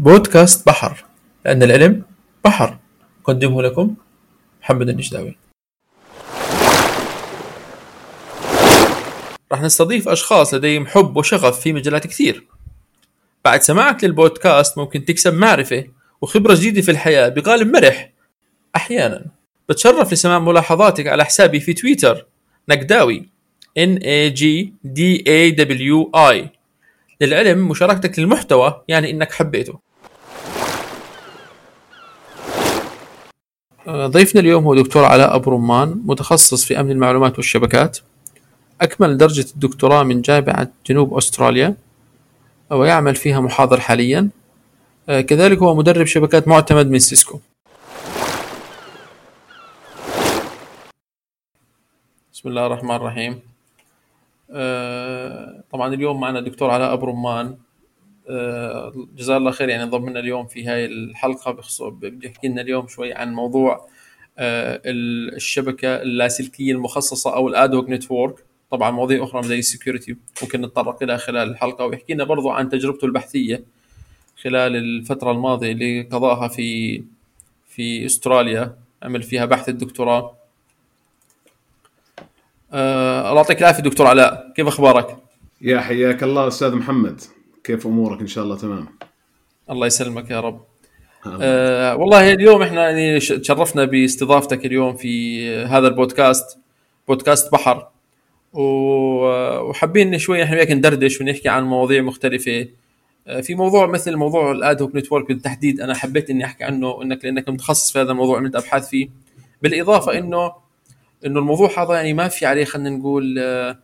بودكاست بحر لأن العلم بحر. أقدمه لكم محمد النجداوي. راح نستضيف أشخاص لديهم حب وشغف في مجالات كثير. بعد سماعك للبودكاست ممكن تكسب معرفة وخبرة جديدة في الحياة بقالب مرح. أحيانا بتشرف لسماع ملاحظاتك على حسابي في تويتر نقداوي N A G D A W I. للعلم مشاركتك للمحتوى يعني إنك حبيته. ضيفنا اليوم هو دكتور علاء أبو رمان متخصص في أمن المعلومات والشبكات. أكمل درجة الدكتوراه من جامعة جنوب أستراليا ويعمل فيها محاضر حاليا. كذلك هو مدرب شبكات معتمد من سيسكو. بسم الله الرحمن الرحيم. آه، طبعا اليوم معنا الدكتور علاء أبو رمان. آه، جزاه الله خير. يعني انضم لنا اليوم في هاي الحلقة بخصوص بدي يحكي لنا اليوم شوي عن موضوع آه، الشبكة اللاسلكية المخصصة أو ال ad hoc network طبعا مواضيع أخرى زي ال security ممكن نتطرق لها خلال الحلقة. ويحكي لنا برضو عن تجربته البحثية خلال الفترة الماضية اللي قضاها في في أستراليا. عمل فيها بحث الدكتوراه. آه الله يعطيك العافية دكتور علاء. كيف أخبارك؟ يا حياك الله أستاذ محمد. كيف أمورك إن شاء الله؟ تمام. الله يسلمك يا رب. آه والله اليوم إحنا يعني تشرفنا باستضافتك اليوم في هذا البودكاست بودكاست بحر. وحابين شوي إحنا وياك ندردش ونحكي عن مواضيع مختلفة. آه، في موضوع مثل موضوع ال ad hoc network بالتحديد أنا حبيت إني أحكي عنه انك لأنك متخصص في هذا الموضوع عملت أبحاث فيه. بالإضافة انه إنه الموضوع هذا يعني ما في عليه خلينا نقول resource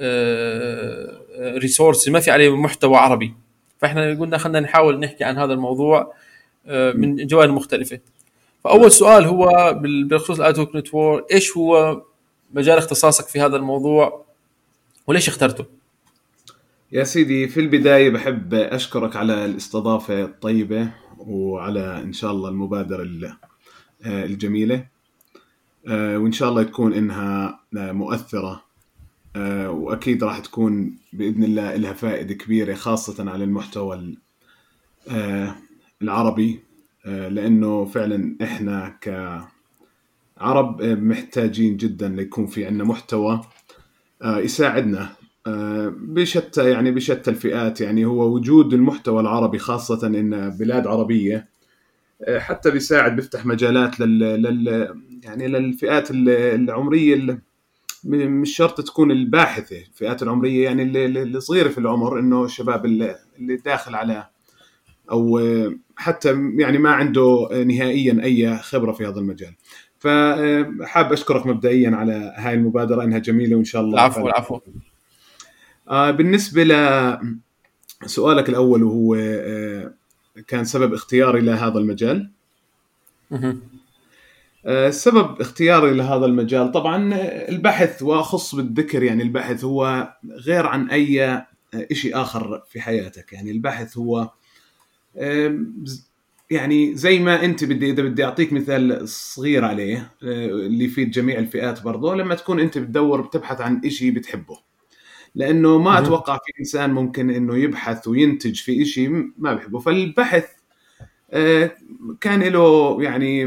آه، آه، ما في عليه محتوى عربي. فإحنا قلنا خلينا نحاول نحكي عن هذا الموضوع آه، من جوانب مختلفة. فأول سؤال هو بخصوص ال ad hoc network إيش هو مجال اختصاصك في هذا الموضوع؟ وليش اخترته؟ يا سيدي في البداية بحب أشكرك على الاستضافة الطيبة وعلى إن شاء الله المبادرة الجميلة. وإن شاء الله تكون إنها مؤثرة آه، وأكيد راح تكون بإذن الله لها فائدة كبيرة خاصة على المحتوى آه، العربي آه، لأنه فعلا إحنا كعرب محتاجين جدا ليكون في عندنا محتوى يساعدنا بشتى يعني بشتى الفئات. يعني هو وجود المحتوى العربي خاصة إن بلاد عربية حتى بيساعد بيفتح مجالات لل, لل يعني للفئات العمرية مش شرط تكون الباحثة الفئات العمرية يعني اللي صغيرة في العمر إنه الشباب اللي, اللي داخل على أو حتى يعني ما عنده نهائيا أي خبرة في هذا المجال. فحاب أشكرك مبدئيا على هاي المبادرة إنها جميلة وإن شاء الله العفو العفو. آه، بالنسبة لسؤالك الأول وهو آه، كان سبب اختياري لهذا المجال. آه، سبب اختياري لهذا المجال. طبعا البحث وأخص بالذكر يعني البحث هو غير عن أي شيء آخر في حياتك. يعني البحث هو يعني زي ما أنت بدي إذا بدي أعطيك مثال صغير عليه آه، اللي يفيد جميع الفئات برضه لما تكون أنت بتدور بتبحث عن شيء بتحبه. لأنه ما أتوقع في إنسان ممكن إنه يبحث وينتج في شيء ما بحبه فالبحث آه، كان له يعني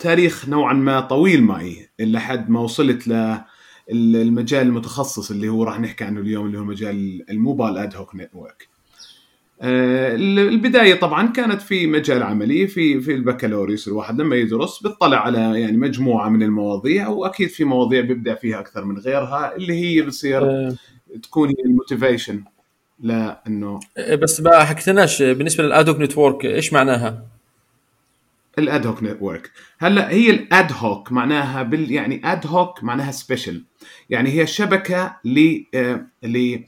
تاريخ نوعا ما طويل معي لحد ما وصلت للمجال المتخصص اللي هو راح نحكي عنه اليوم اللي هو مجال ال mobile ad hoc network البداية طبعا كانت في مجال عملي في في البكالوريوس الواحد لما يدرس بيطلع على يعني مجموعة من المواضيع وأكيد في مواضيع بيبدع فيها أكثر من غيرها اللي هي بصير أه تكون هي ال motivation لأنه بس ما حكيتناش بالنسبة لل ad hoc network إيش معناها؟ ال ad hoc network. هلأ هي ال ad hoc معناها بال يعني ad hoc معناها special يعني هي شبكة ل آه، ل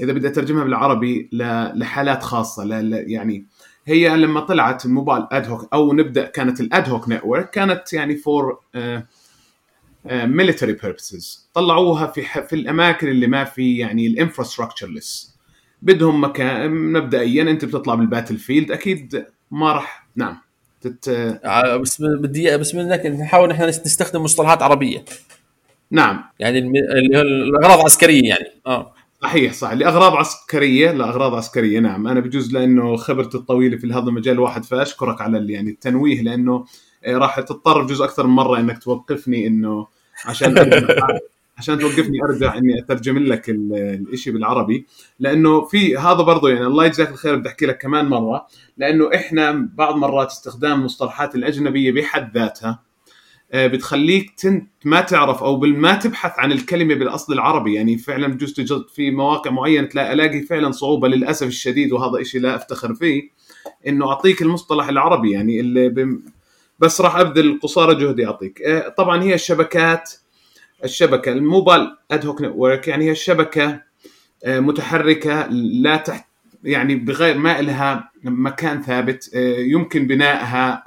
إذا بدي أترجمها بالعربي لحالات خاصة ل... يعني هي لما طلعت ال mobile ad hoc أو نبدأ كانت ال ad hoc network كانت يعني for military purposes طلعوها في في الأماكن اللي ما في يعني ال infrastructure less بدهم مكان مبدئيا أنت بتطلع بال battle field أكيد ما راح نعم. تت... آه، بس بدي بس منك نحاول نحن نستخدم مصطلحات عربية. نعم. يعني اللي هو الأغراض عسكرية يعني. آه. صحيح صح. لأغراض عسكرية لأغراض عسكرية نعم. أنا بجوز لأنه خبرتي الطويلة في هذا المجال واحد فأشكرك على يعني التنويه لأنه آه، راح تضطر بجوز أكثر من مرة إنك توقفني إنه عشان عشان توقفني أرجع إني أترجم لك الشيء بالعربي. لأنه في هذا برضه يعني الله يجزاك الخير بدي أحكي لك كمان مرة. لأنه إحنا بعض مرات استخدام المصطلحات الأجنبية بحد ذاتها آه، بتخليك تنت ما تعرف أو ما تبحث عن الكلمة بالأصل العربي. يعني فعلا بجوز تجد في مواقع معينة تلاقي ألاقي فعلا صعوبة للأسف الشديد وهذا شيء لا أفتخر فيه. إنه أعطيك المصطلح العربي يعني اللي بم... بس راح أبذل قصارى جهدي أعطيك. آه، طبعا هي الشبكات الشبكة الموبايل اد هوك نتورك يعني هي الشبكة آه، متحركة لا تحت يعني بغير ما لها مكان ثابت يمكن بنائها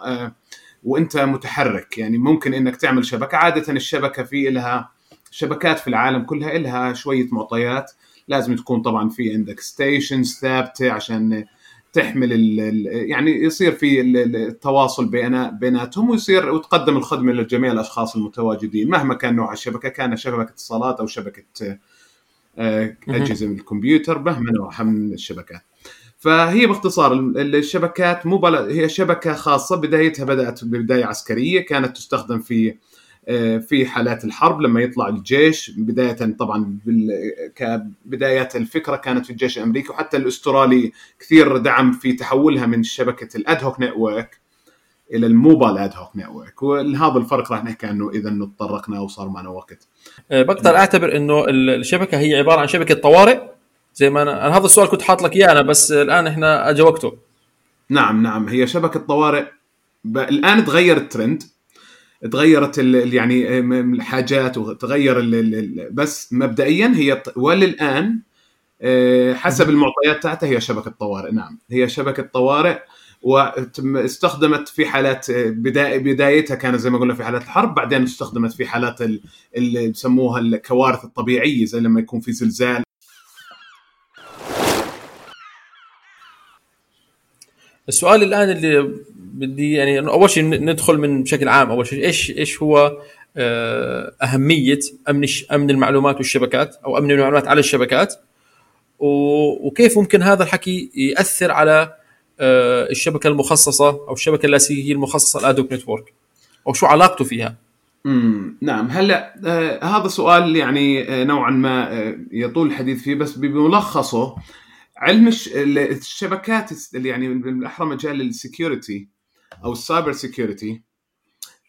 وإنت متحرك. يعني ممكن إنك تعمل شبكة. عادة الشبكة في لها شبكات في العالم كلها لها شوية معطيات. لازم تكون طبعا في عندك ستيشنز ثابتة عشان تحمل ال يعني يصير في التواصل بين بيناتهم ويصير وتقدم الخدمة لجميع الأشخاص المتواجدين مهما كان نوع الشبكة كان شبكة اتصالات أو شبكة آه، أجهزة من الكمبيوتر مهما نوعها من الشبكات. فهي باختصار الشبكات مو هي شبكة خاصة بدايتها بدأت ببداية عسكرية كانت تستخدم في آه، في حالات الحرب لما يطلع الجيش بداية طبعا كبدايات الفكرة كانت في الجيش الأمريكي وحتى الأسترالي كثير دعم في تحولها من شبكة ال ad hoc network إلى ال mobile ad hoc network وهذا الفرق راح نحكي عنه إذا تطرقنا وصار معنا وقت. آه، بقدر أعتبر إنه الشبكة هي عبارة عن شبكة طوارئ زي ما أنا, أنا هذا السؤال كنت حاط لك إياه أنا بس الآن إحنا اجى وقته نعم نعم هي شبكة طوارئ ب... الآن تغير الترند. تغيرت ال... يعني الحاجات وتغير ال... بس مبدئيا هي وللآن آه، حسب المعطيات تاعتها هي شبكة طوارئ. نعم هي شبكة طوارئ واستخدمت في حالات آه، بدايتها كانت زي ما قلنا في حالات الحرب بعدين استخدمت في حالات اللي بسموها الكوارث الطبيعية زي لما يكون في زلزال. السؤال الآن اللي بدي يعني أول شيء ندخل من بشكل عام. أول شيء إيش إيش هو آه، أهمية أمن أمن المعلومات والشبكات أو أمن المعلومات على الشبكات؟ وكيف ممكن هذا الحكي يأثر على آه، الشبكة المخصصة أو الشبكة اللاسلكية المخصصة الادوك نتورك؟ أو شو علاقته فيها؟ امم نعم. هلا آه هذا سؤال يعني آه نوعا ما آه يطول الحديث فيه بس بملخصه علم الشبكات يعني بالاحرى مجال ال security أو ال cyber security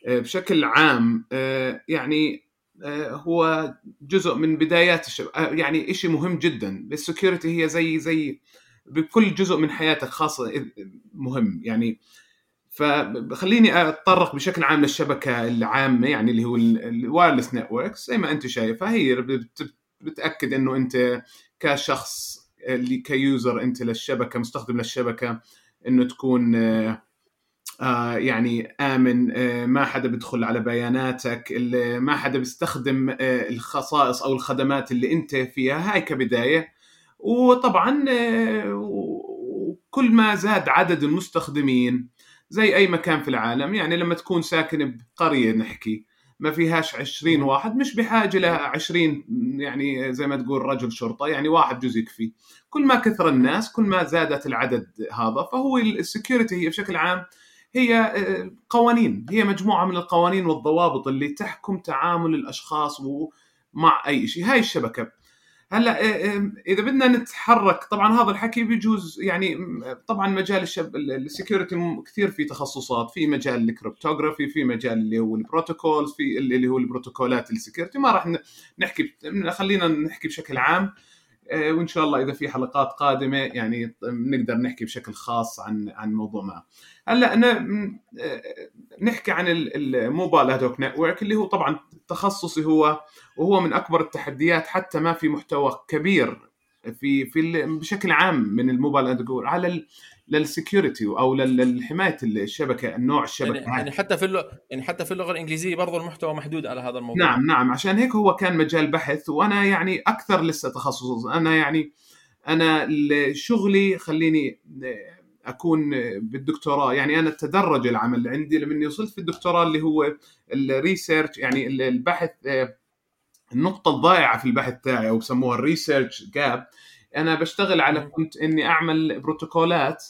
آه، بشكل عام آه، يعني آه، هو جزء من بدايات الشبكة يعني شيء مهم جدا. ال security هي زي زي بكل جزء من حياتك خاصة مهم. يعني فخليني أتطرق بشكل عام للشبكة العامة يعني اللي هو ال wireless networks زي ما أنت شايفة هي بتأكد إنه أنت كشخص اللي ك user أنت للشبكة مستخدم للشبكة إنه تكون آه، آه، يعني آمن آه، ما حدا بيدخل على بياناتك ما حدا بيستخدم الخصائص أو الخدمات اللي أنت فيها هاي كبداية. وطبعا كل ما زاد عدد المستخدمين زي أي مكان في العالم يعني لما تكون ساكن بقرية نحكي ما فيهاش 20 واحد مش بحاجة ل 20 يعني زي ما تقول رجل شرطة يعني واحد جزء يكفي. كل ما كثر الناس كل ما زادت العدد هذا فهو السكيورتي هي بشكل عام هي آه، قوانين. هي مجموعة من القوانين والضوابط اللي تحكم تعامل الأشخاص مع أي شيء. هاي الشبكة. هلأ آه، إذا بدنا نتحرك طبعا هذا الحكي بيجوز يعني طبعا مجال الشب ال security كثير في تخصصات. في مجال ال cryptography في مجال اللي هو ال protocols في اللي هو البروتوكولات ال security ما راح نحكي خلينا نحكي بشكل عام. وإن شاء الله إذا في حلقات قادمة يعني نقدر نحكي بشكل خاص عن عن موضوع ما. هلأ أنا آه، نحكي عن ال mobile ad hoc network اللي هو طبعا تخصصي هو وهو من أكبر التحديات حتى ما في محتوى كبير في في بشكل عام من الموبايل على لل security أو لحمايه الشبكة النوع الشبكة يعني, يعني حتى في اللغة يعني حتى في اللغة الإنجليزية برضه المحتوى محدود على هذا الموضوع. نعم نعم. عشان هيك هو كان مجال بحث وأنا يعني أكثر لسه تخصص. أنا يعني أنا شغلي خليني أكون بالدكتوراه. يعني أنا تدرج العمل عندي لما وصلت في الدكتوراه اللي هو ال research يعني البحث النقطة الضائعة في البحث تاعي أو بسموها ال research gap أنا بشتغل على كنت إني أعمل بروتوكولات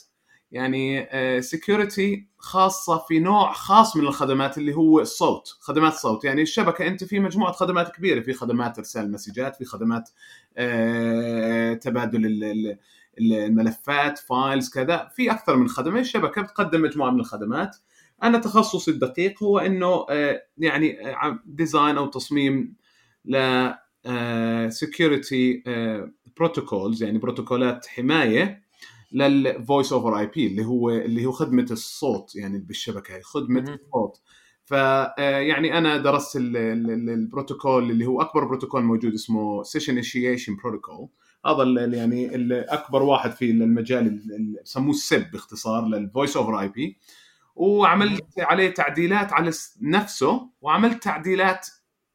يعني security خاصة في نوع خاص من الخدمات اللي هو الصوت خدمات الصوت يعني الشبكة أنت في مجموعة خدمات كبيرة في خدمات إرسال مسجات في خدمات آه، تبادل الملفات files كذا. في أكثر من خدمة الشبكة بتقدم مجموعة من الخدمات. أنا تخصصي الدقيق هو إنه آه، يعني design أو تصميم ل security protocols يعني بروتوكولات حماية. لل voice over IP اللي هو اللي هو خدمة الصوت يعني بالشبكة خدمة الصوت. ف يعني أنا درست البروتوكول اللي هو أكبر بروتوكول موجود اسمه session initiation protocol هذا اللي يعني اللي أكبر واحد في المجال يسموه ال SIP باختصار لل voice over IP. وعملت عليه تعديلات على نفسه وعملت تعديلات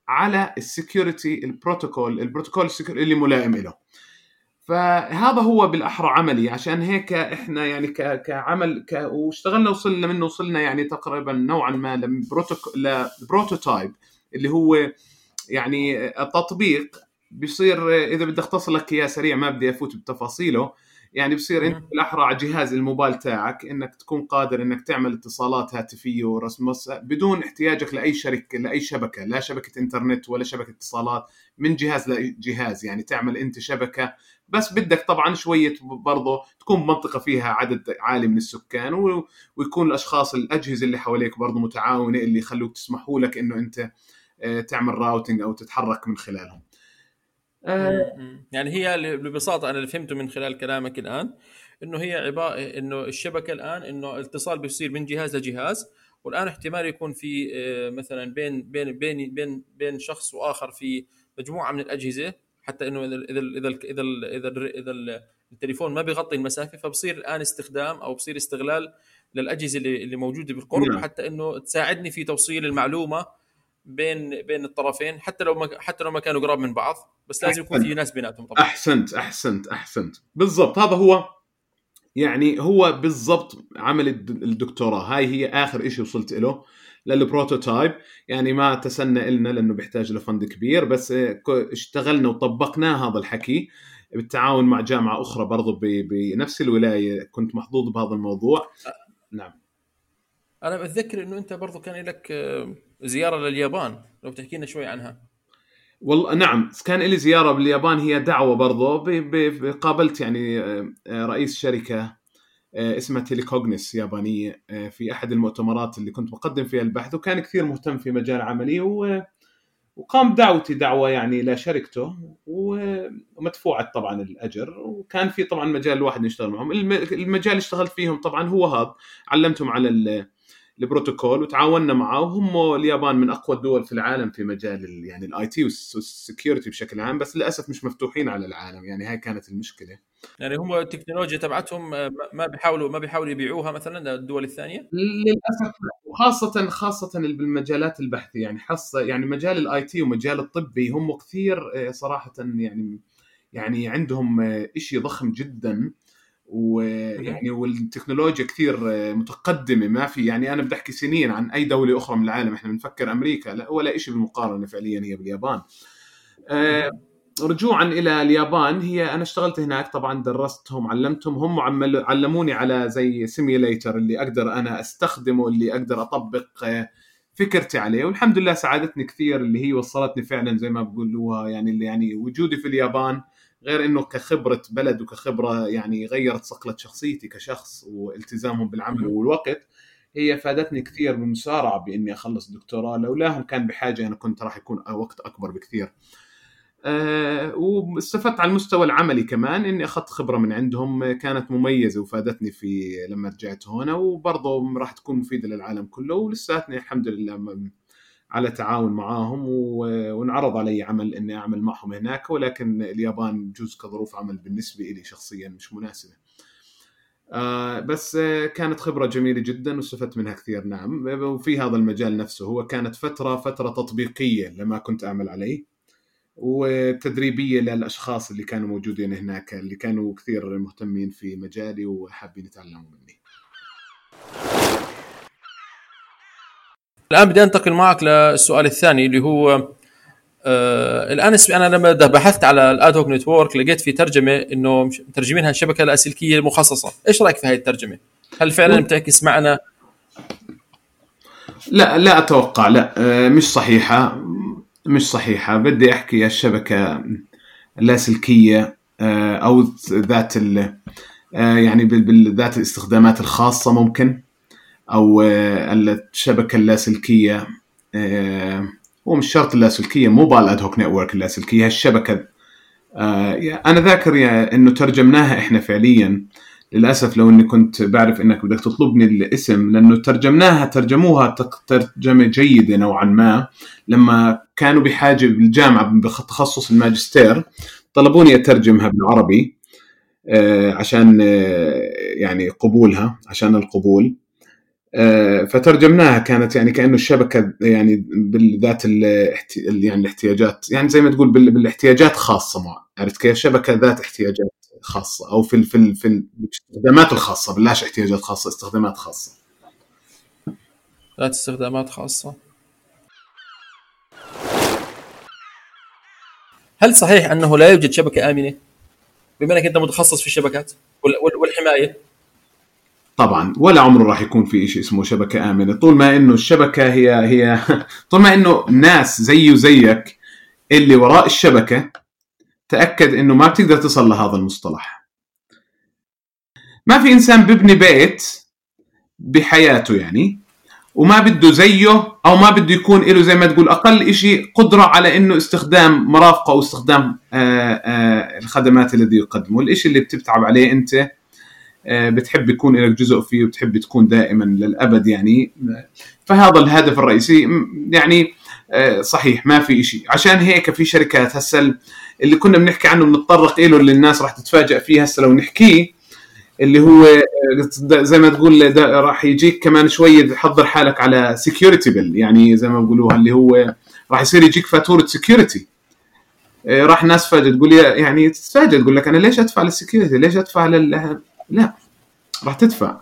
على ال security البروتوكول البروتوكول اللي ملائم له فهذا هو بالأحرى عملي. عشان هيك إحنا يعني كعمل ك... واشتغلنا وصلنا منه وصلنا يعني تقريبا نوعا ما ل prototype اللي هو يعني تطبيق بيصير إذا بدي أختصر لك إياه سريع ما بدي أفوت بتفاصيله يعني بصير أنت بالأحرى على جهاز الموبايل تاعك إنك تكون قادر إنك تعمل اتصالات هاتفية ورسم بدون احتياجك لأي شركة لأي شبكة لا شبكة إنترنت ولا شبكة اتصالات من جهاز لجهاز يعني تعمل أنت شبكة بس بدك طبعا شوية برضه تكون منطقة فيها عدد عالي من السكان ويكون الأشخاص الأجهزة اللي حواليك برضه متعاونة اللي يخلوك تسمحوا لك إنه أنت آه، تعمل راوتنج أو تتحرك من خلالهم. آه، يعني هي ببساطة أنا اللي فهمته من خلال كلامك الآن إنه هي عباره إنه الشبكة الآن إنه الاتصال بيصير من جهاز لجهاز والآن احتمال يكون في آه، مثلا بين بين بين بين بين شخص وآخر في مجموعة من الأجهزة حتى إنه إذا إذا إذا إذا إذا, إذا التليفون ما بيغطي المسافة فبصير الآن استخدام أو بصير استغلال للأجهزة اللي, اللي موجودة بالقرب نعم. حتى إنه تساعدني في توصيل المعلومة بين بين الطرفين حتى لو ما حتى لو ما كانوا قراب من بعض بس لازم يكون في ناس بيناتهم طبعا. أحسنت أحسنت أحسنت. بالضبط هذا هو يعني هو بالضبط عمل الدكتوراه. هاي هي آخر شيء وصلت له للبروتوتايب يعني ما تسنى لنا لأنه بيحتاج لفند كبير بس اشتغلنا وطبقناه هذا الحكي بالتعاون مع جامعة أخرى برضو بنفس الولاية. كنت محظوظ بهذا الموضوع. نعم. أنا بتذكر إنه أنت برضو كان لك آه، زيارة لليابان. لو تحكي لنا شوي عنها. والله نعم. كان لي زيارة باليابان. هي دعوة برضو. قابلت يعني آه، رئيس شركة آه، اسمها تيليكوجنس يابانية. في أحد المؤتمرات اللي كنت بقدم فيها البحث وكان كثير مهتم في مجال عملي وقام بدعوتي دعوة يعني لشركته ومدفوعة طبعا الأجر. وكان في طبعا مجال الواحد يشتغل معهم. المجال اللي اشتغلت فيهم طبعا هو هذا علمتهم على البروتوكول وتعاوننا معه وهم اليابان من أقوى الدول في العالم في مجال يعني ال IT وال security بشكل عام بس للأسف مش مفتوحين على العالم يعني هاي كانت المشكلة. يعني هم التكنولوجيا تبعتهم ما بيحاولوا ما بيحاولوا يبيعوها مثلا للدول الثانية؟ للأسف وخاصه خاصة بالمجالات البحثية يعني حصه يعني مجال ال IT ومجال الطبي هم كثير آه، صراحة يعني يعني عندهم آه، شيء ضخم جدا. ويعني والتكنولوجيا كثير متقدمة ما في يعني أنا بدي أحكي سنين عن أي دولة أخرى من العالم إحنا بنفكر أمريكا لا ولا شيء بالمقارنة فعليا هي باليابان. آه، رجوعا إلى اليابان هي أنا اشتغلت هناك طبعا درستهم علمتهم هم علموني على زي سيميليتر اللي أقدر أنا أستخدمه اللي أقدر أطبق آه، فكرتي عليه. والحمد لله ساعدتني كثير اللي هي وصلتني فعلا زي ما بقولوها يعني اللي يعني وجودي في اليابان غير إنه كخبرة بلد وكخبرة يعني غيرت صقلة شخصيتي كشخص والتزامهم بالعمل والوقت هي فادتني كثير بالمسارعة بإني أخلص الدكتوراه لولاهم كان بحاجة أنا كنت راح يكون وقت أكبر بكثير. أه واستفدت على المستوى العملي كمان إني أخذت خبرة من عندهم كانت مميزة وفادتني في لما رجعت هنا وبرضه راح تكون مفيدة للعالم كله ولساتني الحمد لله على تعاون معاهم وانعرض علي عمل إني أعمل معهم هناك ولكن اليابان جزء كظروف عمل بالنسبة لي شخصيا مش مناسبة. آه بس كانت خبرة جميلة جدا واستفدت منها كثير نعم وفي هذا المجال نفسه هو كانت فترة فترة تطبيقية لما كنت أعمل عليه وتدريبية للأشخاص اللي كانوا موجودين هناك اللي كانوا كثير مهتمين في مجالي وحابين يتعلموا مني الآن بدي أنتقل معك للسؤال الثاني اللي هو آه الآن أنا لما بحثت على الأد هوك نتورك لقيت في ترجمة إنه مترجمينها الشبكة اللاسلكيه المخصصة، إيش رأيك في هذه الترجمة؟ هل فعلا بتعكس معنا لا لا أتوقع لا آه، مش صحيحة مش صحيحة. بدي أحكي الشبكة اللاسلكيه آه، أو ذات ال آه، يعني بالذات الاستخدامات الخاصة ممكن. أو الشبكة اللاسلكية هو مش شرط اللاسلكية mobile ad hoc network اللاسلكية الشبكة. أنا ذاكر إنه ترجمناها إحنا فعليا. للأسف لو إني كنت بعرف إنك بدك تطلبني الاسم لأنه ترجمناها ترجموها ترجمة جيدة نوعا ما. لما كانوا بحاجة بالجامعة بتخصص الماجستير طلبوني أترجمها بالعربي آه، عشان آه، يعني قبولها عشان القبول. آه، فترجمناها كانت يعني كأنه الشبكة يعني بالذات يعني الاحتياجات يعني زي ما تقول بالاحتياجات خاصة مع عرفت كيف؟ شبكة ذات احتياجات خاصة أو في في في الاستخدامات الخاصة بلاش احتياجات خاصة استخدامات خاصة. ذات استخدامات خاصة. هل صحيح أنه لا يوجد شبكة آمنة؟ بما إنك أنت متخصص في الشبكات والحماية. طبعا ولا عمره راح يكون في شيء اسمه شبكة آمنة. طول ما إنه الشبكة هي هي طول ما إنه ناس زيه زيك اللي وراء الشبكة تأكد إنه ما بتقدر تصل لهذا المصطلح. ما في إنسان ببني بيت بحياته يعني وما بده زيه أو ما بده يكون له زي ما تقول أقل شيء قدرة على إنه استخدام مرافقة أو استخدام آآ آآ الخدمات الذي يقدمه. الشيء اللي بتتعب عليه أنت بتحب يكون لك جزء فيه وبتحب تكون دائما للأبد يعني. فهذا الهدف الرئيسي. يعني صحيح ما في شيء عشان هيك في شركات هسه اللي كنا بنحكي عنه بنتطرق له اللي الناس راح تتفاجئ فيه هسه لو نحكيه اللي هو زي ما تقول راح يجيك كمان شوي تحضر حالك على security يعني زي ما بيقولوها اللي هو راح يصير يجيك فاتورة security آه، راح ناس فجأة تقول يعني تتفاجئ تقول لك أنا ليش أدفع لل security ليش أدفع لل لا. راح تدفع.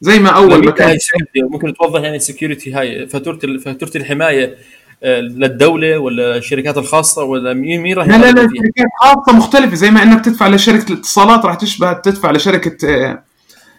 زي ما أول ما كان ممكن توضح يعني ال security هاي. فاتورة فاتورة الحماية للدولة ولا الشركات الخاصة ولا مين مين راح لا لا لا شركات خاصة مختلفة. زي ما إنك تدفع لشركة الاتصالات راح تشبه تدفع لشركة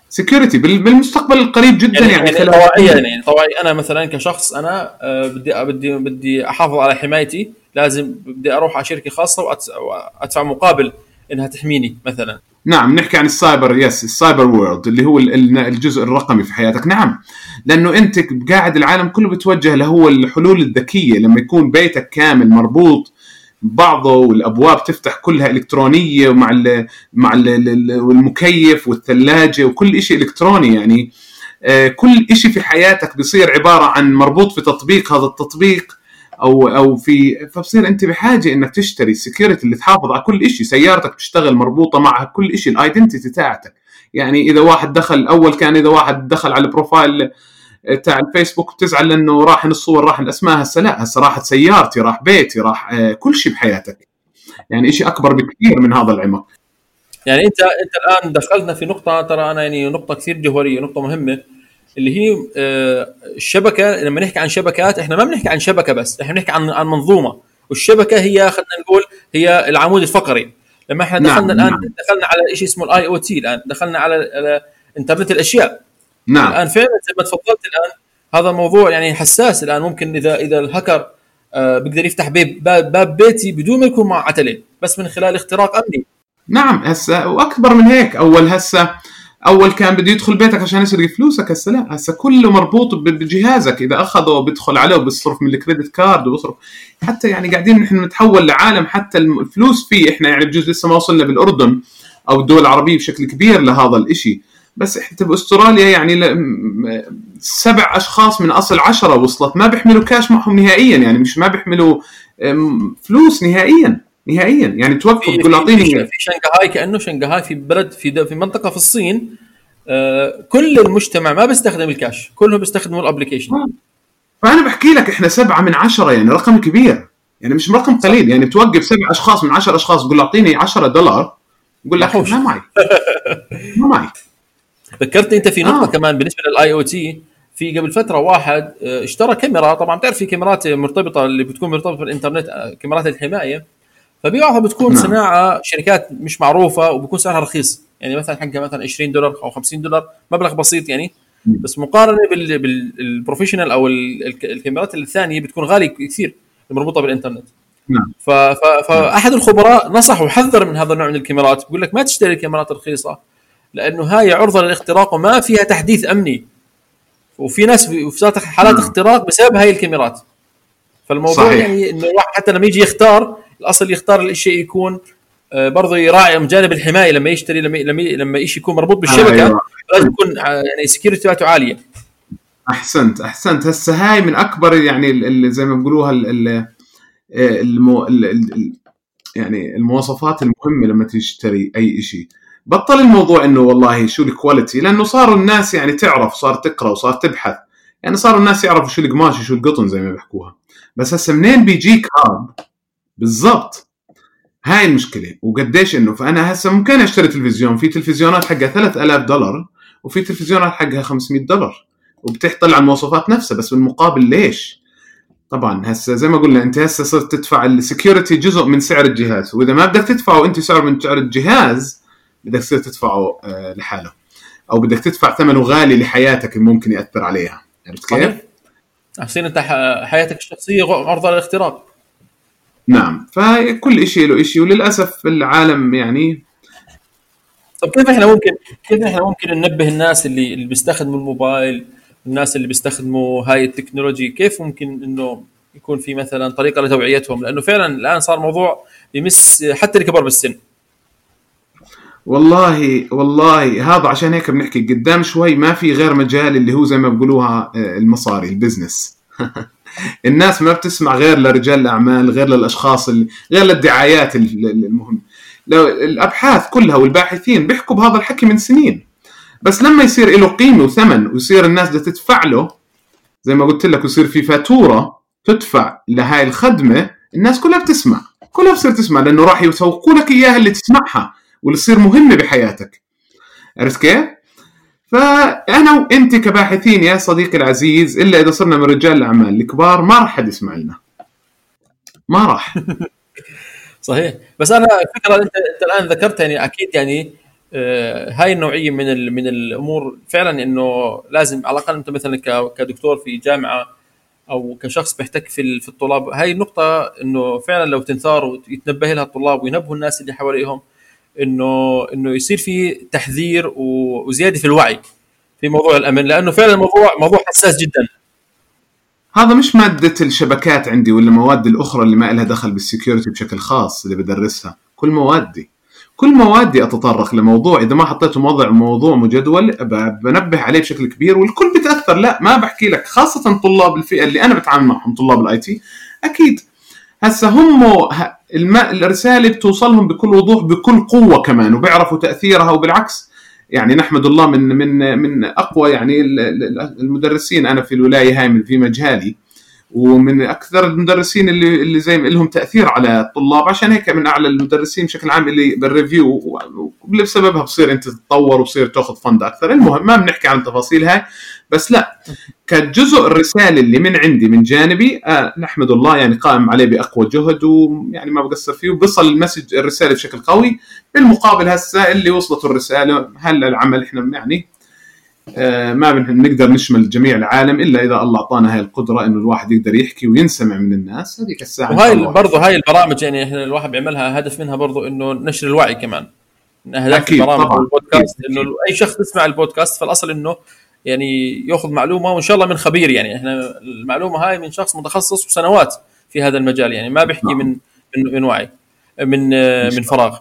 security آه، بالمستقبل القريب جدا يعني, يعني, يعني طوعيا يعني طوعي أنا مثلا كشخص أنا آه، بدي بدي بدي أحافظ على حمايتي. لازم بدي أروح على شركة خاصة وأدفع مقابل إنها تحميني مثلا. نعم نحكي عن ال cyber yes ال cyber world اللي هو الجزء الرقمي في حياتك. نعم لأنه أنت قاعد العالم كله بتوجه له الحلول الذكية. لما يكون بيتك كامل مربوط بعضه والأبواب تفتح كلها إلكترونية ومع ال مع ال المكيف والثلاجة وكل شيء إلكتروني يعني آه، كل شيء في حياتك بيصير عبارة عن مربوط في تطبيق هذا التطبيق أو أو في فبصير أنت بحاجة إنك تشتري ال security اللي تحافظ على كل شيء سيارتك تشتغل مربوطة معها كل شيء ال identity تاعتك. يعني إذا واحد دخل أول كان إذا واحد دخل على ال profile تاع الفيسبوك بتزعل لأنه راح الصور راح الأسماء هسه لا هسه راحت سيارتي راح بيتي راح آه، كل شيء بحياتك. يعني شيء أكبر بكثير من هذا العمق. يعني انت أنت الآن دخلتنا في نقطة ترى أنا يعني نقطة كثير جوهرية نقطة مهمة. اللي هي آه، الشبكة لما نحكي عن شبكات إحنا ما بنحكي عن شبكة بس إحنا بنحكي عن عن منظومة. والشبكة هي خلينا نقول هي العمود الفقري. لما إحنا نعم، دخلنا نعم الآن نعم. دخلنا على شيء اسمه ال IoT الآن دخلنا على, على إنترنت الأشياء. نعم. الآن فعلا زي ما تفضلت الآن هذا موضوع يعني حساس الآن. ممكن إذا إذا الهكر آه بيقدر يفتح باب, باب بيتي بدون ما يكون معه عتلة. بس من خلال اختراق أمني. نعم هسه وأكبر من هيك أول هسه أول كان بده يدخل بيتك عشان يسرق فلوسك هسه لا. هسه كله مربوط بجهازك. إذا أخذه بيدخل عليه وبيصرف من الكريدت كارد وبيصرف. حتى يعني قاعدين نحن نتحول لعالم حتى الفلوس فيه. إحنا يعني بجوز لسه ما وصلنا بالأردن أو الدول العربية بشكل كبير لهذا الإشي. بس إحنا باستراليا يعني سبع أشخاص من أصل عشرة وصلت. ما بيحملوا كاش معهم نهائيا. يعني مش ما بيحملوا فلوس نهائيا. نهائيا. يعني توقف تقول أعطيني في شنغهاي كأنه شنغهاي في بلد في في منطقة في الصين آه كل المجتمع ما بيستخدم الكاش كلهم بيستخدموا ال application. آه. فأنا بحكي لك إحنا سبعة من عشرة يعني رقم كبير. يعني مش رقم قليل. يعني توقف سبع أشخاص من عشر أشخاص تقول أعطيني 10 دولار يقول لك ما معي. ما معي. ذكرتني أنت في نقطة آه. كمان بالنسبة لل IoT. في قبل فترة واحد آه، اشترى كاميرا. طبعا بتعرف في كاميرات مرتبطة اللي بتكون مرتبطة بالإنترنت آه، كاميرات الحماية. فبيعها بتكون نعم. صناعة شركات مش معروفة وبيكون سعرها رخيص. يعني مثلا حقها مثلا 20 دولار أو 50 دولار مبلغ بسيط يعني. بس مقارنة بال- بال- بالبروفيشنال أو ال- الك- الكاميرات الثانية بتكون غالية كثير مربوطة بالإنترنت. نعم. ف... ف... فاحد الخبراء نصح وحذر من هذا النوع من الكاميرات بيقول لك ما تشتري الكاميرات الرخيصه لأنه هاي عرضه للاختراق وما فيها تحديث أمني. وفي ناس في صارت حالات نعم. اختراق بسبب هاي الكاميرات. فالموضوع صحيح. يعني إنه الواحد حتى لما يجي يختار الأصل يختار الشيء يكون آه، برضه يراعي جانب الحماية لما يشتري لما لما لما شيء يكون مربوط بالشبكة أيوة. لازم يكون آه، يعني ال security تبعته عالية. أحسنت أحسنت. هسه هاي من أكبر يعني زي ما بيقولوها ال- المو ال- ال- ال- يعني المواصفات المهمة لما تشتري أي شيء بطل الموضوع إنه والله شو ال quality لأنه صاروا الناس يعني تعرف صار تقرأ وصار تبحث. يعني صاروا الناس يعرفوا شو القماش وشو القطن زي ما بيحكوها. بس هسه منين بيجيك هذا؟ بالضبط. هاي المشكلة. وقديش إنه فأنا هسه ممكن أشتري تلفزيون في تلفزيونات حقها 3000 دولار وفي تلفزيونات حقها 500 دولار وبتحتل على المواصفات نفسها بس بالمقابل ليش؟ طبعا هسه زي ما قلنا أنت هسه صرت تدفع السكيورتي جزء من سعر الجهاز وإذا ما بدك تدفعه أنت سعر من سعر الجهاز بدك تصير تدفعه آه، لحاله. أو بدك تدفع ثمنه غالي لحياتك اللي ممكن يأثر عليها. عرفت كيف؟ صحيح. حسين أنت حياتك الشخصية عرضه للاختراق. نعم. فكل شيء له شيء وللأسف العالم يعني طب كيف إحنا ممكن كيف إحنا ممكن ننبه الناس اللي اللي بيستخدموا الموبايل الناس اللي بيستخدموا هاي التكنولوجي؟ كيف ممكن إنه يكون في مثلا طريقة لتوعيتهم؟ لأنه فعلا الآن صار موضوع يمس حتى الكبار بالسن. والله والله هذا عشان هيك بنحكي قدام شوي ما في غير مجال اللي هو زي ما بيقولوها آه، المصاري البزنس. الناس ما بتسمع غير لرجال الأعمال غير للأشخاص اللي غير للدعايات ال- ال- المهم. لو الأبحاث كلها والباحثين بيحكوا بهذا الحكي من سنين. بس لما يصير له قيمة وثمن ويصير الناس بدها تدفع له زي ما قلت لك ويصير في فاتورة تدفع لهاي الخدمة الناس كلها بتسمع. كلها بتصير تسمع لأنه راح يسوقوا لك إياها اللي تسمعها واللي تصير مهمة بحياتك. عرفت كيف؟ فأنا وانت كباحثين يا صديقي العزيز إلا إذا صرنا من رجال الأعمال الكبار ما راح حد يسمع لنا ما راح. صحيح. بس أنا الفكرة انت أنت الآن ذكرتها يعني أكيد يعني آه، هاي النوعية من من الأمور فعلا إنه لازم على الأقل أنت مثلا كدكتور في جامعة أو كشخص بيحتك في في الطلاب هاي النقطه إنه فعلا لو تنثار ويتنبه لها الطلاب وينبهوا الناس اللي حواليهم إنه إنه يصير في تحذير وزيادة في الوعي في موضوع الأمن لأنه فعلا الموضوع موضوع حساس جدا. هذا مش مادة الشبكات عندي ولا المواد الأخرى اللي ما لها دخل بالسكيورتي بشكل خاص اللي بدرسها. كل موادي. كل موادي أتطرق لموضوع. إذا ما حطيته موضع موضوع مجدول بنبه عليه بشكل كبير والكل بتأثر لا ما بحكي لك خاصة طلاب الفئة اللي أنا بتعامل معهم طلاب ال IT أكيد. هسه هم ه- الم... الرسالة بتوصلهم بكل وضوح بكل قوة كمان وبيعرفوا تأثيرها وبالعكس يعني نحمد الله من من من أقوى يعني ال- ال- المدرسين. أنا في الولاية هاي من في مجالي ومن أكثر المدرسين اللي اللي زي ما لهم تأثير على الطلاب عشان هيك من أعلى المدرسين بشكل عام اللي بال review و- واللي بسببها بصير أنت تتطور وبصير تاخذ fund أكثر. المهم ما بنحكي عن التفاصيل هاي بس لا كجزء الرسالة اللي من عندي من جانبي آه نحمد الله يعني قائم عليه بأقوى جهد ويعني ما بقصر فيه وبصل المسج الرسالة بشكل قوي بالمقابل هسه اللي وصلت الرسالة هلا العمل إحنا يعني آه، ما بنقدر نشمل جميع العالم إلا إذا الله أعطانا هاي القدرة إنه الواحد يقدر يحكي وينسمع من الناس هذيك الساعة وهاي الله. برضه هاي البرامج يعني إحنا الواحد بيعملها هدف منها برضه إنه نشر الوعي كمان من اهداف البرامج طبعاً. والبودكاست. إنه أي شخص يسمع البودكاست فالأصل إنه يعني ياخذ معلومة وإن شاء الله من خبير يعني إحنا المعلومة هاي من شخص متخصص وسنوات في هذا المجال يعني ما بيحكي نعم. من من من وعي من من فراغ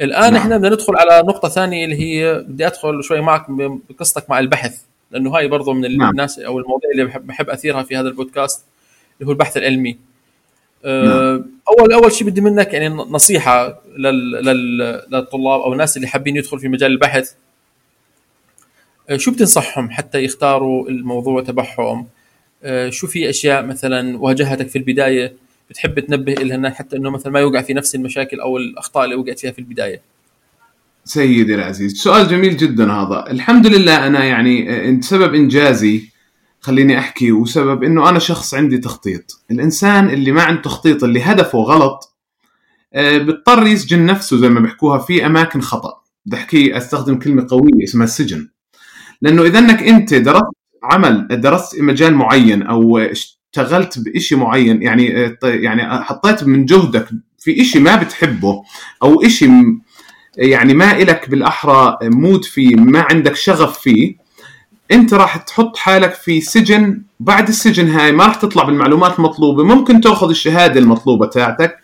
الآن نعم. إحنا بدنا ندخل على نقطة ثانية اللي هي بدي أدخل شوي معك بقصتك مع البحث لأنه هاي برضه من نعم. الناس أو المواضيع اللي بحب, بحب أثيرها في هذا البودكاست اللي هو البحث العلمي آه، اول أول شيء بدي منك يعني نصيحة لل لل للطلاب أو الناس اللي حابين يدخلوا في مجال البحث شو بتنصحهم حتى يختاروا الموضوع تبعهم؟ آه، شو في أشياء مثلا واجهتك في البداية بتحب تنبه لها حتى إنه مثلا ما يوقع في نفس المشاكل أو الأخطاء اللي وقعت فيها في البداية؟ سيدي العزيز سؤال جميل جدا هذا. الحمد لله أنا يعني آه، سبب إنجازي خليني أحكي وسبب إنه أنا شخص عندي تخطيط. الإنسان اللي ما عنده تخطيط اللي هدفه غلط آه، بيضطر يسجن نفسه زي ما بيحكوها في أماكن خطأ. بدي أحكي أستخدم كلمة قوية اسمها السجن. لأنه إذا إنك أنت درست عمل درست مجال معين أو اشتغلت بشيء معين يعني يعني حطيت من جهدك في شيء ما بتحبه أو شيء يعني ما إلك بالأحرى مود فيه ما عندك شغف فيه أنت راح تحط حالك في سجن. بعد السجن هاي ما راح تطلع بالمعلومات المطلوبه ممكن تأخذ الشهادة المطلوبة تاعتك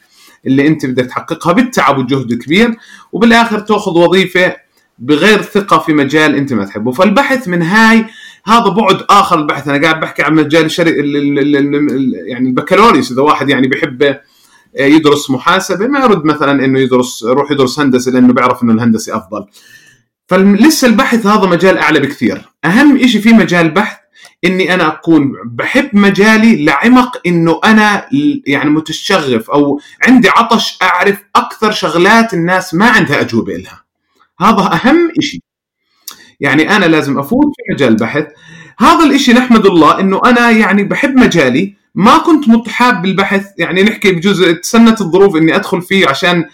اللي أنت بدك تحققها بالتعب والجهد الكبير وبالآخر تأخذ وظيفة بغير ثقة في مجال أنت ما تحبه. فالبحث من هاي هذا بعد آخر البحث. أنا قاعد بحكي عن مجال الشري... يعني البكالوريوس. إذا واحد يعني بحب يدرس محاسبة ما يرد مثلا إنه يدرس يروح يدرس هندسة لأنه بيعرف إنه الهندسة أفضل. فلسه البحث هذا مجال أعلى بكثير. أهم شيء في مجال البحث إني أنا أكون بحب مجالي لعمق إنه أنا يعني متشغف أو عندي عطش أعرف أكثر شغلات الناس ما عندها أجوبة لها هذا أهم شيء يعني أنا لازم أفوت في مجال البحث هذا الإشي نحمد الله إنه أنا يعني بحب مجالي. ما كنت متحاب بالبحث. يعني نحكي بجوز تسنت الظروف إني أدخل فيه عشان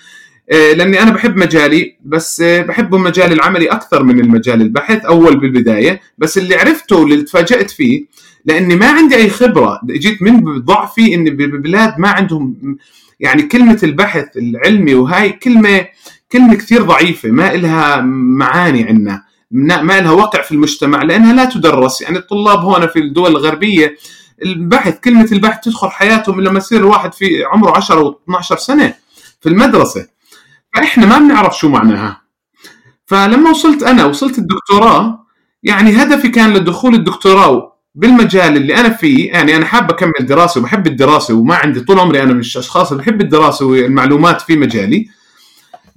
آه، لأني أنا بحب مجالي. بس آه، بحب المجال العملي أكثر من المجال البحث أول بالبداية. بس اللي عرفته واللي تفاجأت فيه لأني ما عندي أي خبرة. جيت من ضعفي إني ببلاد ما عندهم يعني كلمة البحث العلمي وهاي كلمة كلمة كثير ضعيفة ما إلها معاني عندنا ما لها وقع في المجتمع لأنها لا تدرس. يعني الطلاب هون في الدول الغربية البحث كلمة البحث تدخل حياتهم لما يصير الواحد في عمره 10 و 12 سنة في المدرسة. فإحنا ما بنعرف شو معناها. فلما وصلت أنا وصلت الدكتوراه يعني هدفي كان لدخول الدكتوراه بالمجال اللي أنا فيه يعني أنا حاب أكمل دراسة وبحب الدراسة وما عندي طول عمري أنا من الأشخاص اللي بحب الدراسة والمعلومات في مجالي.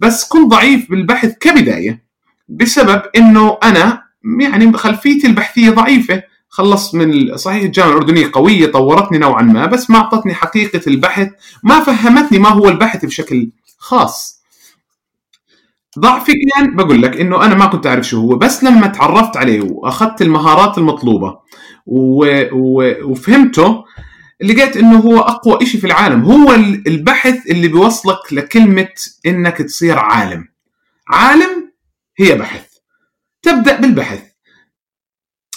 بس كنت ضعيف بالبحث كبداية بسبب إنه أنا يعني خلفيتي البحثية ضعيفة. خلصت من صحيح الجامعة الأردنية قوية طورتني نوعا ما بس ما أعطتني حقيقة البحث ما فهمتني ما هو البحث بشكل خاص. ضعفي كان بقول لك إنه أنا ما كنت أعرف شو هو بس لما تعرفت عليه وأخذت المهارات المطلوبة و... و... وفهمته لقيت إنه هو أقوى شيء في العالم. هو البحث اللي بيوصلك لكلمة إنك تصير عالم. عالم هي بحث. تبدأ بالبحث.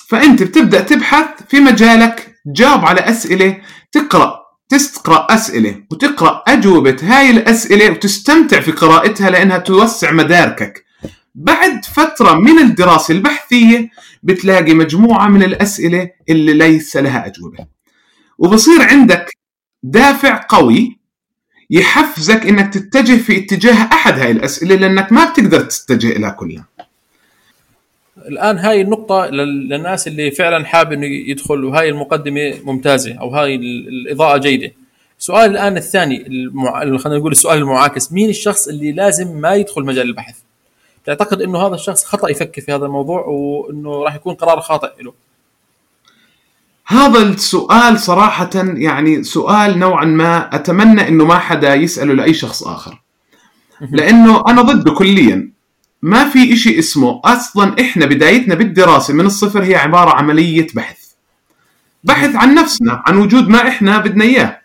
فأنت بتبدأ تبحث في مجالك جاوب على أسئلة تقرأ تقرا أسئلة وتقرأ أجوبة هاي الأسئلة وتستمتع في قراءتها لأنها توسع مداركك. بعد فترة من الدراسة البحثية بتلاقي مجموعة من الأسئلة اللي ليس لها أجوبة. وبصير عندك دافع قوي يحفزك إنك تتجه في اتجاه أحد هاي الأسئلة لأنك ما بتقدر تتجه إلى كلها. الآن هاي النقطة للناس اللي فعلا حاب إنه يدخل وهاي المقدمة ممتازة أو هاي الإضاءة جيدة. السؤال الآن الثاني المع... خلينا نقول السؤال المعاكس. مين الشخص اللي لازم ما يدخل مجال البحث؟ تعتقد إنه هذا الشخص خطأ يفكر في هذا الموضوع وإنه راح يكون قرار خاطئ له. هذا السؤال صراحة يعني سؤال نوعا ما أتمنى أنه ما حدا يسأله لأي شخص آخر. لأنه أنا ضده كليا. ما في إشي اسمه أصلا إحنا بدايتنا بالدراسة من الصفر هي عبارة عملية بحث. بحث عن نفسنا عن وجود ما إحنا بدنا إياه.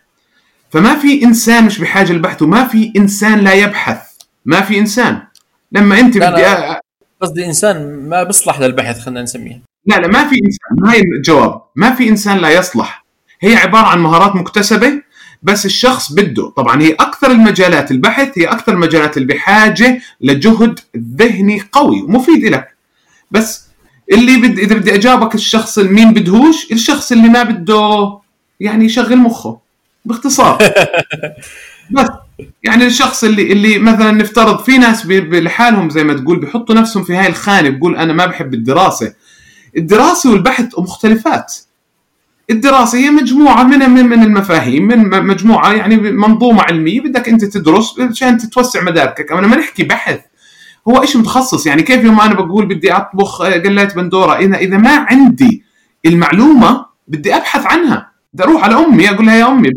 فما في إنسان مش بحاجة للبحث وما في إنسان لا يبحث. ما في إنسان. لما أنت بدي قصدي إنسان ما بيصلح للبحث خلينا نسميه لا لا ما في إنسان هاي الجواب. ما في إنسان لا يصلح. هي عبارة عن مهارات مكتسبة بس الشخص بده. طبعا هي أكثر المجالات البحث هي أكثر المجالات اللي بحاجه لجهد ذهني قوي ومفيد لك. بس اللي بد... إذا بدي أجاوبك الشخص اللي مين بدهوش الشخص اللي ما بده يعني يشغل مخه باختصار. بس يعني الشخص اللي اللي مثلا نفترض في ناس لحالهم زي ما تقول بيحطوا نفسهم في هاي الخانة بقول أنا ما بحب الدراسة. الدراسة والبحث مختلفات. الدراسة هي مجموعة من من المفاهيم من مجموعة يعني منظومة علمية بدك أنت تدرس عشان تتوسع مداركك. أنا ما نحكي بحث. هو إيش متخصص؟ يعني كيف يوم أنا بقول بدي أطبخ قلات بندورة. اذا إذا ما عندي المعلومة بدي أبحث عنها. بدي أروح على أمي أقول لها يا أمي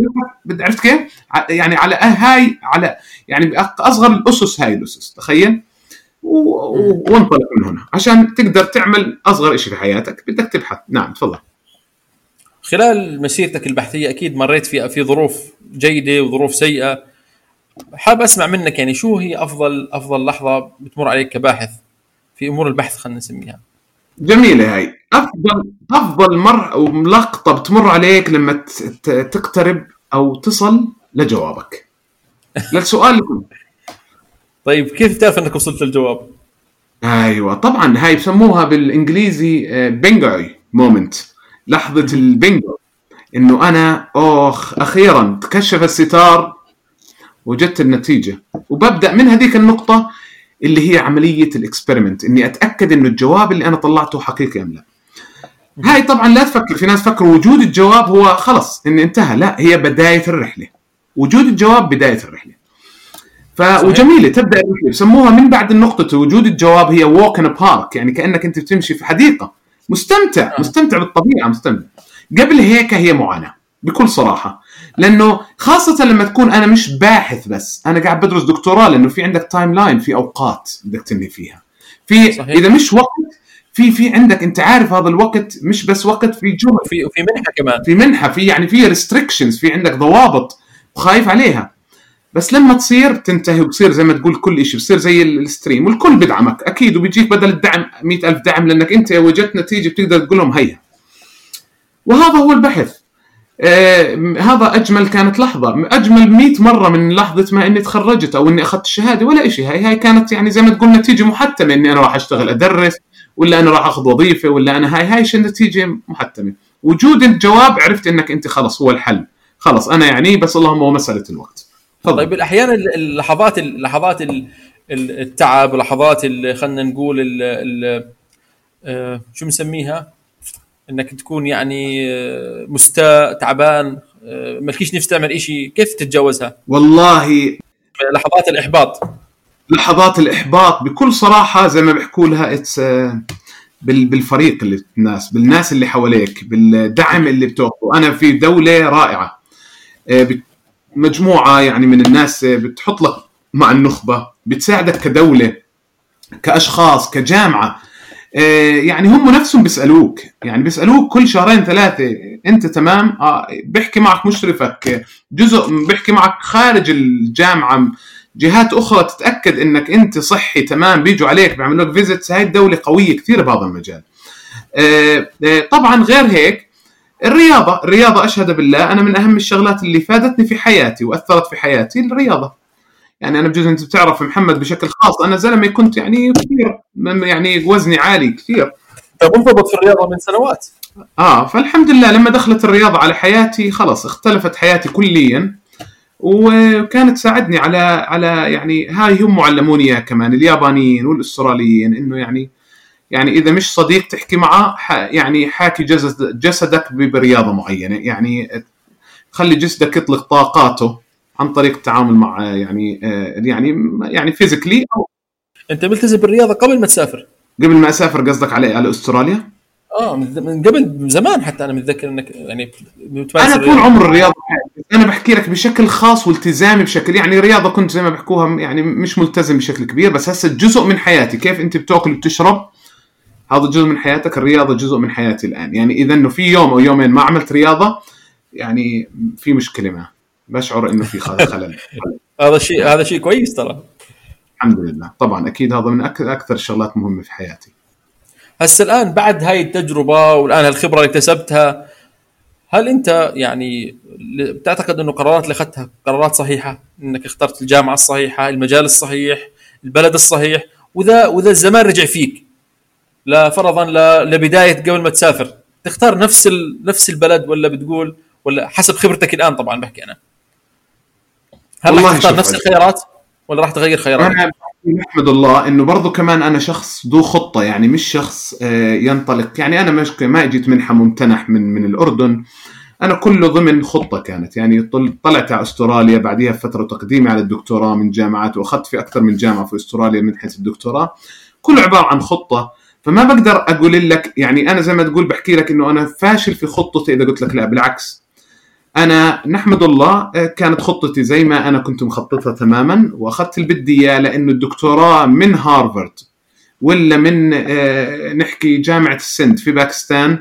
بدي عرفت كيف؟ يعني على هاي على يعني أصغر الأسس هاي الأسس تخيل؟ وانطلق من هنا. عشان تقدر تعمل أصغر شيء في حياتك بدك تبحث. نعم تفضل. خلال مسيرتك البحثية أكيد مريت في في ظروف جيدة وظروف سيئة. حاب أسمع منك يعني شو هي افضل أفضل لحظة بتمر عليك كباحث في أمور البحث خلينا نسميها؟ جميلة هاي. افضل أفضل مر أو لقطة بتمر عليك لما تقترب أو تصل لجوابك. للسؤال طيب كيف تعرف إنك وصلت للجواب؟ أيوه طبعا هاي بسموها بالإنجليزي آه، moment لحظة البينجو. إنه أنا اخ أخيرا تكشف الستار وجدت النتيجة. وببدأ من هذيك النقطة اللي هي عملية ال experiment إني أتأكد إنه الجواب اللي أنا طلعته حقيقي أم لا. هاي طبعا لا تفكر في ناس فكروا وجود الجواب هو خلص إن انتهى. لا هي بداية الرحلة. وجود الجواب بداية الرحلة. ف وجميلة تبدأ بسموها من بعد النقطه وجود الجواب هي walk in park يعني كأنك أنت بتمشي في حديقة. مستمتع آه. مستمتع بالطبيعة مستمتع. قبل هيك هي معاناة بكل صراحة. لأنه خاصة لما تكون أنا مش باحث بس أنا قاعد بدرس دكتوراه لأنه في عندك timeline في أوقات بدك تنهي فيها. في صحيح. إذا مش وقت في في عندك أنت عارف هذا الوقت مش بس وقت في جهد في وفي منحة كمان. في منحة في يعني في restrictions في عندك ضوابط وخايف عليها. بس لما تصير تنتهي وبصير زي ما تقول كل شيء بصير زي ال stream والكل بدعمك أكيد وبيجيك بدل الدعم مئة ألف دعم لأنك أنت وجدت نتيجة بتقدر تقول لهم هيا. وهذا هو البحث. آه هذا أجمل كانت لحظة أجمل 100 مرة من لحظة ما إني تخرجت أو إني أخذت الشهادة ولا شيء هاي هاي كانت يعني زي ما تقول نتيجة محتمه إني أنا راح أشتغل أدرس ولا أنا راح أخذ وظيفة ولا أنا هاي هاي نتيجة محتمه وجود الجواب عرفت إنك أنت خلص هو الحل. خلص أنا يعني بس اللهم هو مسألة الوقت. فضل. طيب أحيانا اللحظات اللحظات التعب لحظات خلينا نقول ال ال آه، شو بنسميها؟ إنك تكون يعني آه، مستاء تعبان آه، مالكيش نفس تعمل شيء كيف تتجاوزها؟ والله لحظات الإحباط. لحظات الإحباط بكل صراحة زي ما بيحكوا لها اتس بالفريق اللي الناس بالناس اللي حواليك بالدعم اللي بتوقفه أنا في دولة رائعة مجموعة يعني من الناس بتحط لك مع النخبة بتساعدك كدولة كأشخاص كجامعة. آه، يعني هم نفسهم بيسألوك يعني بيسألوك كل شهرين ثلاثة أنت تمام؟ آه بيحكي معك مشرفك جزء بيحكي معك خارج الجامعة. جهات أخرى تتأكد إنك أنت صحي تمام بيجوا عليك بيعملوا لك فيزيتس هاي الدولة قوية كثير بهذا المجال. آه، آه، طبعا غير هيك الرياضة الرياضة أشهد بالله أنا من أهم الشغلات اللي فادتني في حياتي وأثرت في حياتي الرياضة. يعني أنا بجوز أنت بتعرف محمد بشكل خاص أنا زلمة كنت يعني كثير يعني وزني عالي كثير. منضبط في الرياضة من سنوات. آه فالحمد لله لما دخلت الرياضة على حياتي خلص اختلفت حياتي كليا وكانت تساعدني على على يعني هاي هم معلموني إياها كمان اليابانيين والأستراليين إنه يعني يعني إذا مش صديق تحكي معه يعني حاكي جسد جسدك برياضه معينة. يعني خلي جسدك يطلق طاقاته عن طريق التعامل مع يعني آه، يعني يعني فيزيكلي أو أنت ملتزم بالرياضة قبل ما تسافر؟ قبل ما أسافر قصدك على على أستراليا؟ آه من قبل زمان حتى أنا متذكر إنك يعني أنا طول عمر الرياضة أنا بحكي لك بشكل خاص والتزامي بشكل يعني رياضه كنت زي ما بحكوها يعني مش ملتزم بشكل كبير بس هسه جزء من حياتي. كيف أنت بتأكل وبتشرب؟ هذا جزء من حياتك الرياضة جزء من حياتي الآن. يعني إذا إنه في يوم أو يومين ما عملت رياضة يعني في مشكلة ما. بشعر إنه في خلل. هذا شيء هذا شيء كويس ترى. الحمد لله. طبعا أكيد هذا من أكثر الشغلات مهمة في حياتي. هسه الآن بعد هاي التجربة والآن الخبره اللي اكتسبتها هل أنت يعني بتعتقد إنه القرارات اللي أخذتها قرارات صحيحة؟ إنك اخترت الجامعة الصحيحة المجال الصحيح البلد الصحيح واذا وإذا الزمان رجع فيك لفرضا لبداية قبل ما تسافر تختار نفس نفس البلد ولا بتقول ولا حسب خبرتك الآن طبعا بحكي أنا. هل راح تختار نفس الخيارات ولا راح تغير خيارات؟ أنا نحمد الله إنه برضه كمان أنا شخص ذو خطة يعني مش شخص آه، ينطلق يعني أنا مش ما اجيت منحة ممتنح من من الأردن. أنا كله ضمن خطة كانت يعني طلعت على أستراليا بعدها فتره تقديمي على الدكتوراه من جامعات وأخذت في أكثر من جامعة في أستراليا من حيث الدكتوراه. كله عبارة عن خطة. فما بقدر أقول لك يعني أنا زي ما تقول بحكي لك إنه أنا فاشل في خطتي إذا قلت لك لا بالعكس. أنا نحمد الله آه، كانت خطتي زي ما أنا كنت مخططها تماما وأخذت اللي بدي اياه لأنه الدكتوراه من هارفارد ولا من آه، نحكي جامعة السند في باكستان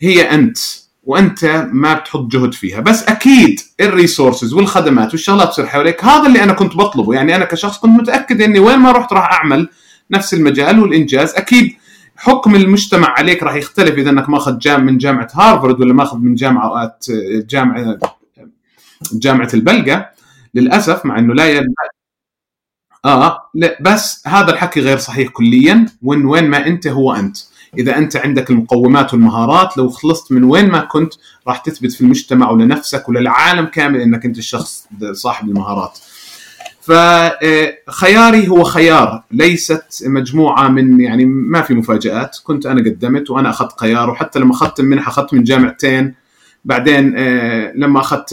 هي أنت وأنت ما بتحط جهد فيها. بس أكيد ال resources والخدمات والشغلات تصير حواليك هذا اللي أنا كنت بطلبه. يعني أنا كشخص كنت متأكد إني وين ما رحت راح أعمل نفس المجال والإنجاز. أكيد حكم المجتمع عليك راح يختلف إذا إنك ماخذ جام من جامعة هارفارد ولا ماخذ من جامعات جامعة جامعة البلقة. للأسف مع إنه لا ي... آه لا بس هذا الحكي غير صحيح كليا. وين وين ما أنت هو أنت. إذا أنت عندك المقومات والمهارات لو خلصت من وين ما كنت راح تثبت في المجتمع ولنفسك وللعالم كامل إنك أنت الشخص صاحب المهارات. فخياري هو خيار ليست مجموعة من يعني ما في مفاجآت. كنت أنا قدمت وأنا أخذت خيار وحتى لما أخذت المنحة أخذت من جامعتين. بعدين آه، لما أخذت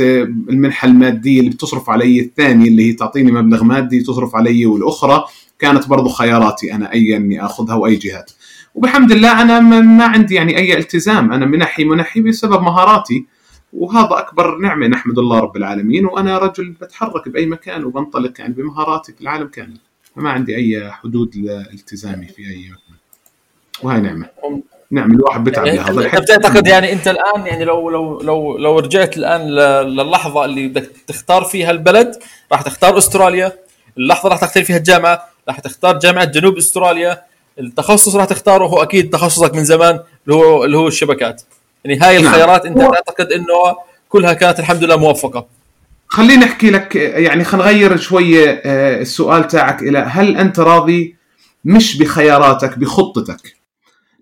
المنحة المادية اللي بتصرف علي الثانية اللي هي تعطيني مبلغ مادي تصرف علي والأخرى كانت برضو خياراتي أنا أي أني أخذها وأي جهات. وبحمد الله أنا ما عندي يعني أي التزام. أنا منحي منحي بسبب مهاراتي. وهذا أكبر نعمة نحمد الله رب العالمين وأنا رجل بتحرك بأي مكان وبنطلق يعني بمهاراتي في العالم كامل فما عندي أي حدود لالتزامي في أي مكان. وهي نعمة. نعم الواحد بتعب يعني لهذا انت بتعتقد يعني أنت الآن يعني لو لو لو لو رجعت الآن للحظة اللي بدك تختار فيها البلد راح تختار أستراليا اللحظة راح تختار فيها الجامعة راح تختار جامعة جنوب أستراليا التخصص راح تختاره هو أكيد تخصصك من زمان اللي هو اللي هو الشبكات. يعني هاي نعم. الخيارات أنت تعتقد إنه كلها كانت الحمد لله موفقة. خليني أحكي لك يعني خلينا نغير شوية آه، السؤال تاعك إلى هل أنت راضي مش بخياراتك بخطتك؟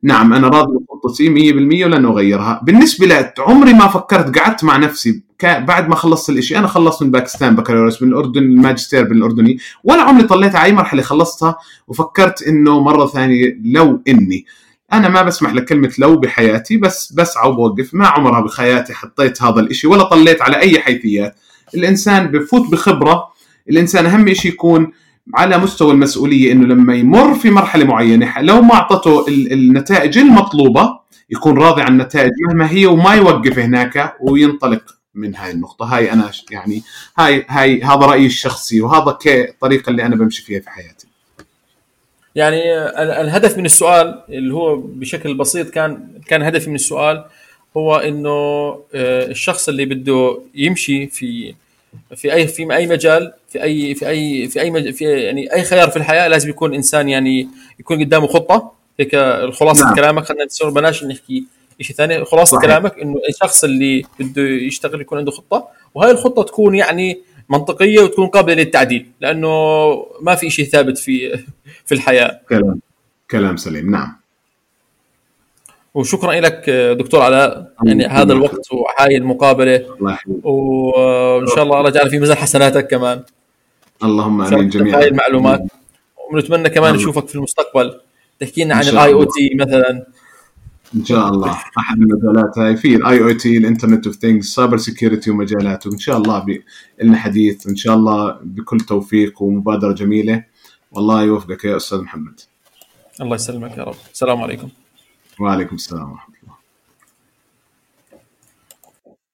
نعم أنا راضي بخطتي 100% ولن أغيرها. بالنسبة لي عمري ما فكرت قعدت مع نفسي بعد ما خلصت الإشي أنا خلصت من باكستان بكالوريوس من الأردن الماجستير بالأردني ولا عمري طليت على أي مرحلة خلصتها وفكرت إنه مرة ثانية لو إني. أنا ما بسمح لكلمه لو بحياتي بس بسعى وبوقف ما عمرها بحياتي حطيت هذا الإشي ولا طليت على أي حيثيات. الإنسان بفوت بخبرة الإنسان أهم شيء يكون على مستوى المسؤولية إنه لما يمر في مرحلة معينة لو ما أعطته النتائج المطلوبة يكون راضي عن النتائج مهما هي وما يوقف هناك وينطلق من هاي النقطة. هاي أنا يعني هاي هاي هذا رأيي الشخصي وهذا الطريقة اللي أنا بمشي فيها في حياتي. يعني الهدف من السؤال اللي هو بشكل بسيط كان كان هدفي من السؤال هو إنه آه، الشخص اللي بده يمشي في في أي في أي مجال في أي في أي في أي مجال في يعني أي خيار في الحياة لازم يكون إنسان يعني يكون قدامه خطة هيك خلاصه نعم. كلامك خلينا نصير بلاش نحكي شيء ثاني خلاصة صحيح. كلامك إنه الشخص اللي بده يشتغل يكون عنده خطة وهي الخطة تكون يعني منطقية وتكون قابلة للتعديل لأنه ما في شيء ثابت في في الحياة. كلام كلام سليم. نعم. وشكرا لك دكتور على يعني هذا الوقت وهاي المقابلة. وإن شاء الله الله يجعل في ميزان حسناتك كمان. اللهم آمين جميعا. هاي المعلومات. ونتمنى كمان نشوفك في المستقبل. تحكي لنا عن ال IoT مثلا. إن شاء الله. أحد المجالات هاي في ال IoT ال Internet of Things cyber security ومجالاته وإن شاء الله لنا حديث. إن شاء الله بكل توفيق ومبادرة جميلة. والله يوفقك يا أستاذ محمد. الله يسلمك يا رب. السلام عليكم. وعليكم السلام ورحمة الله.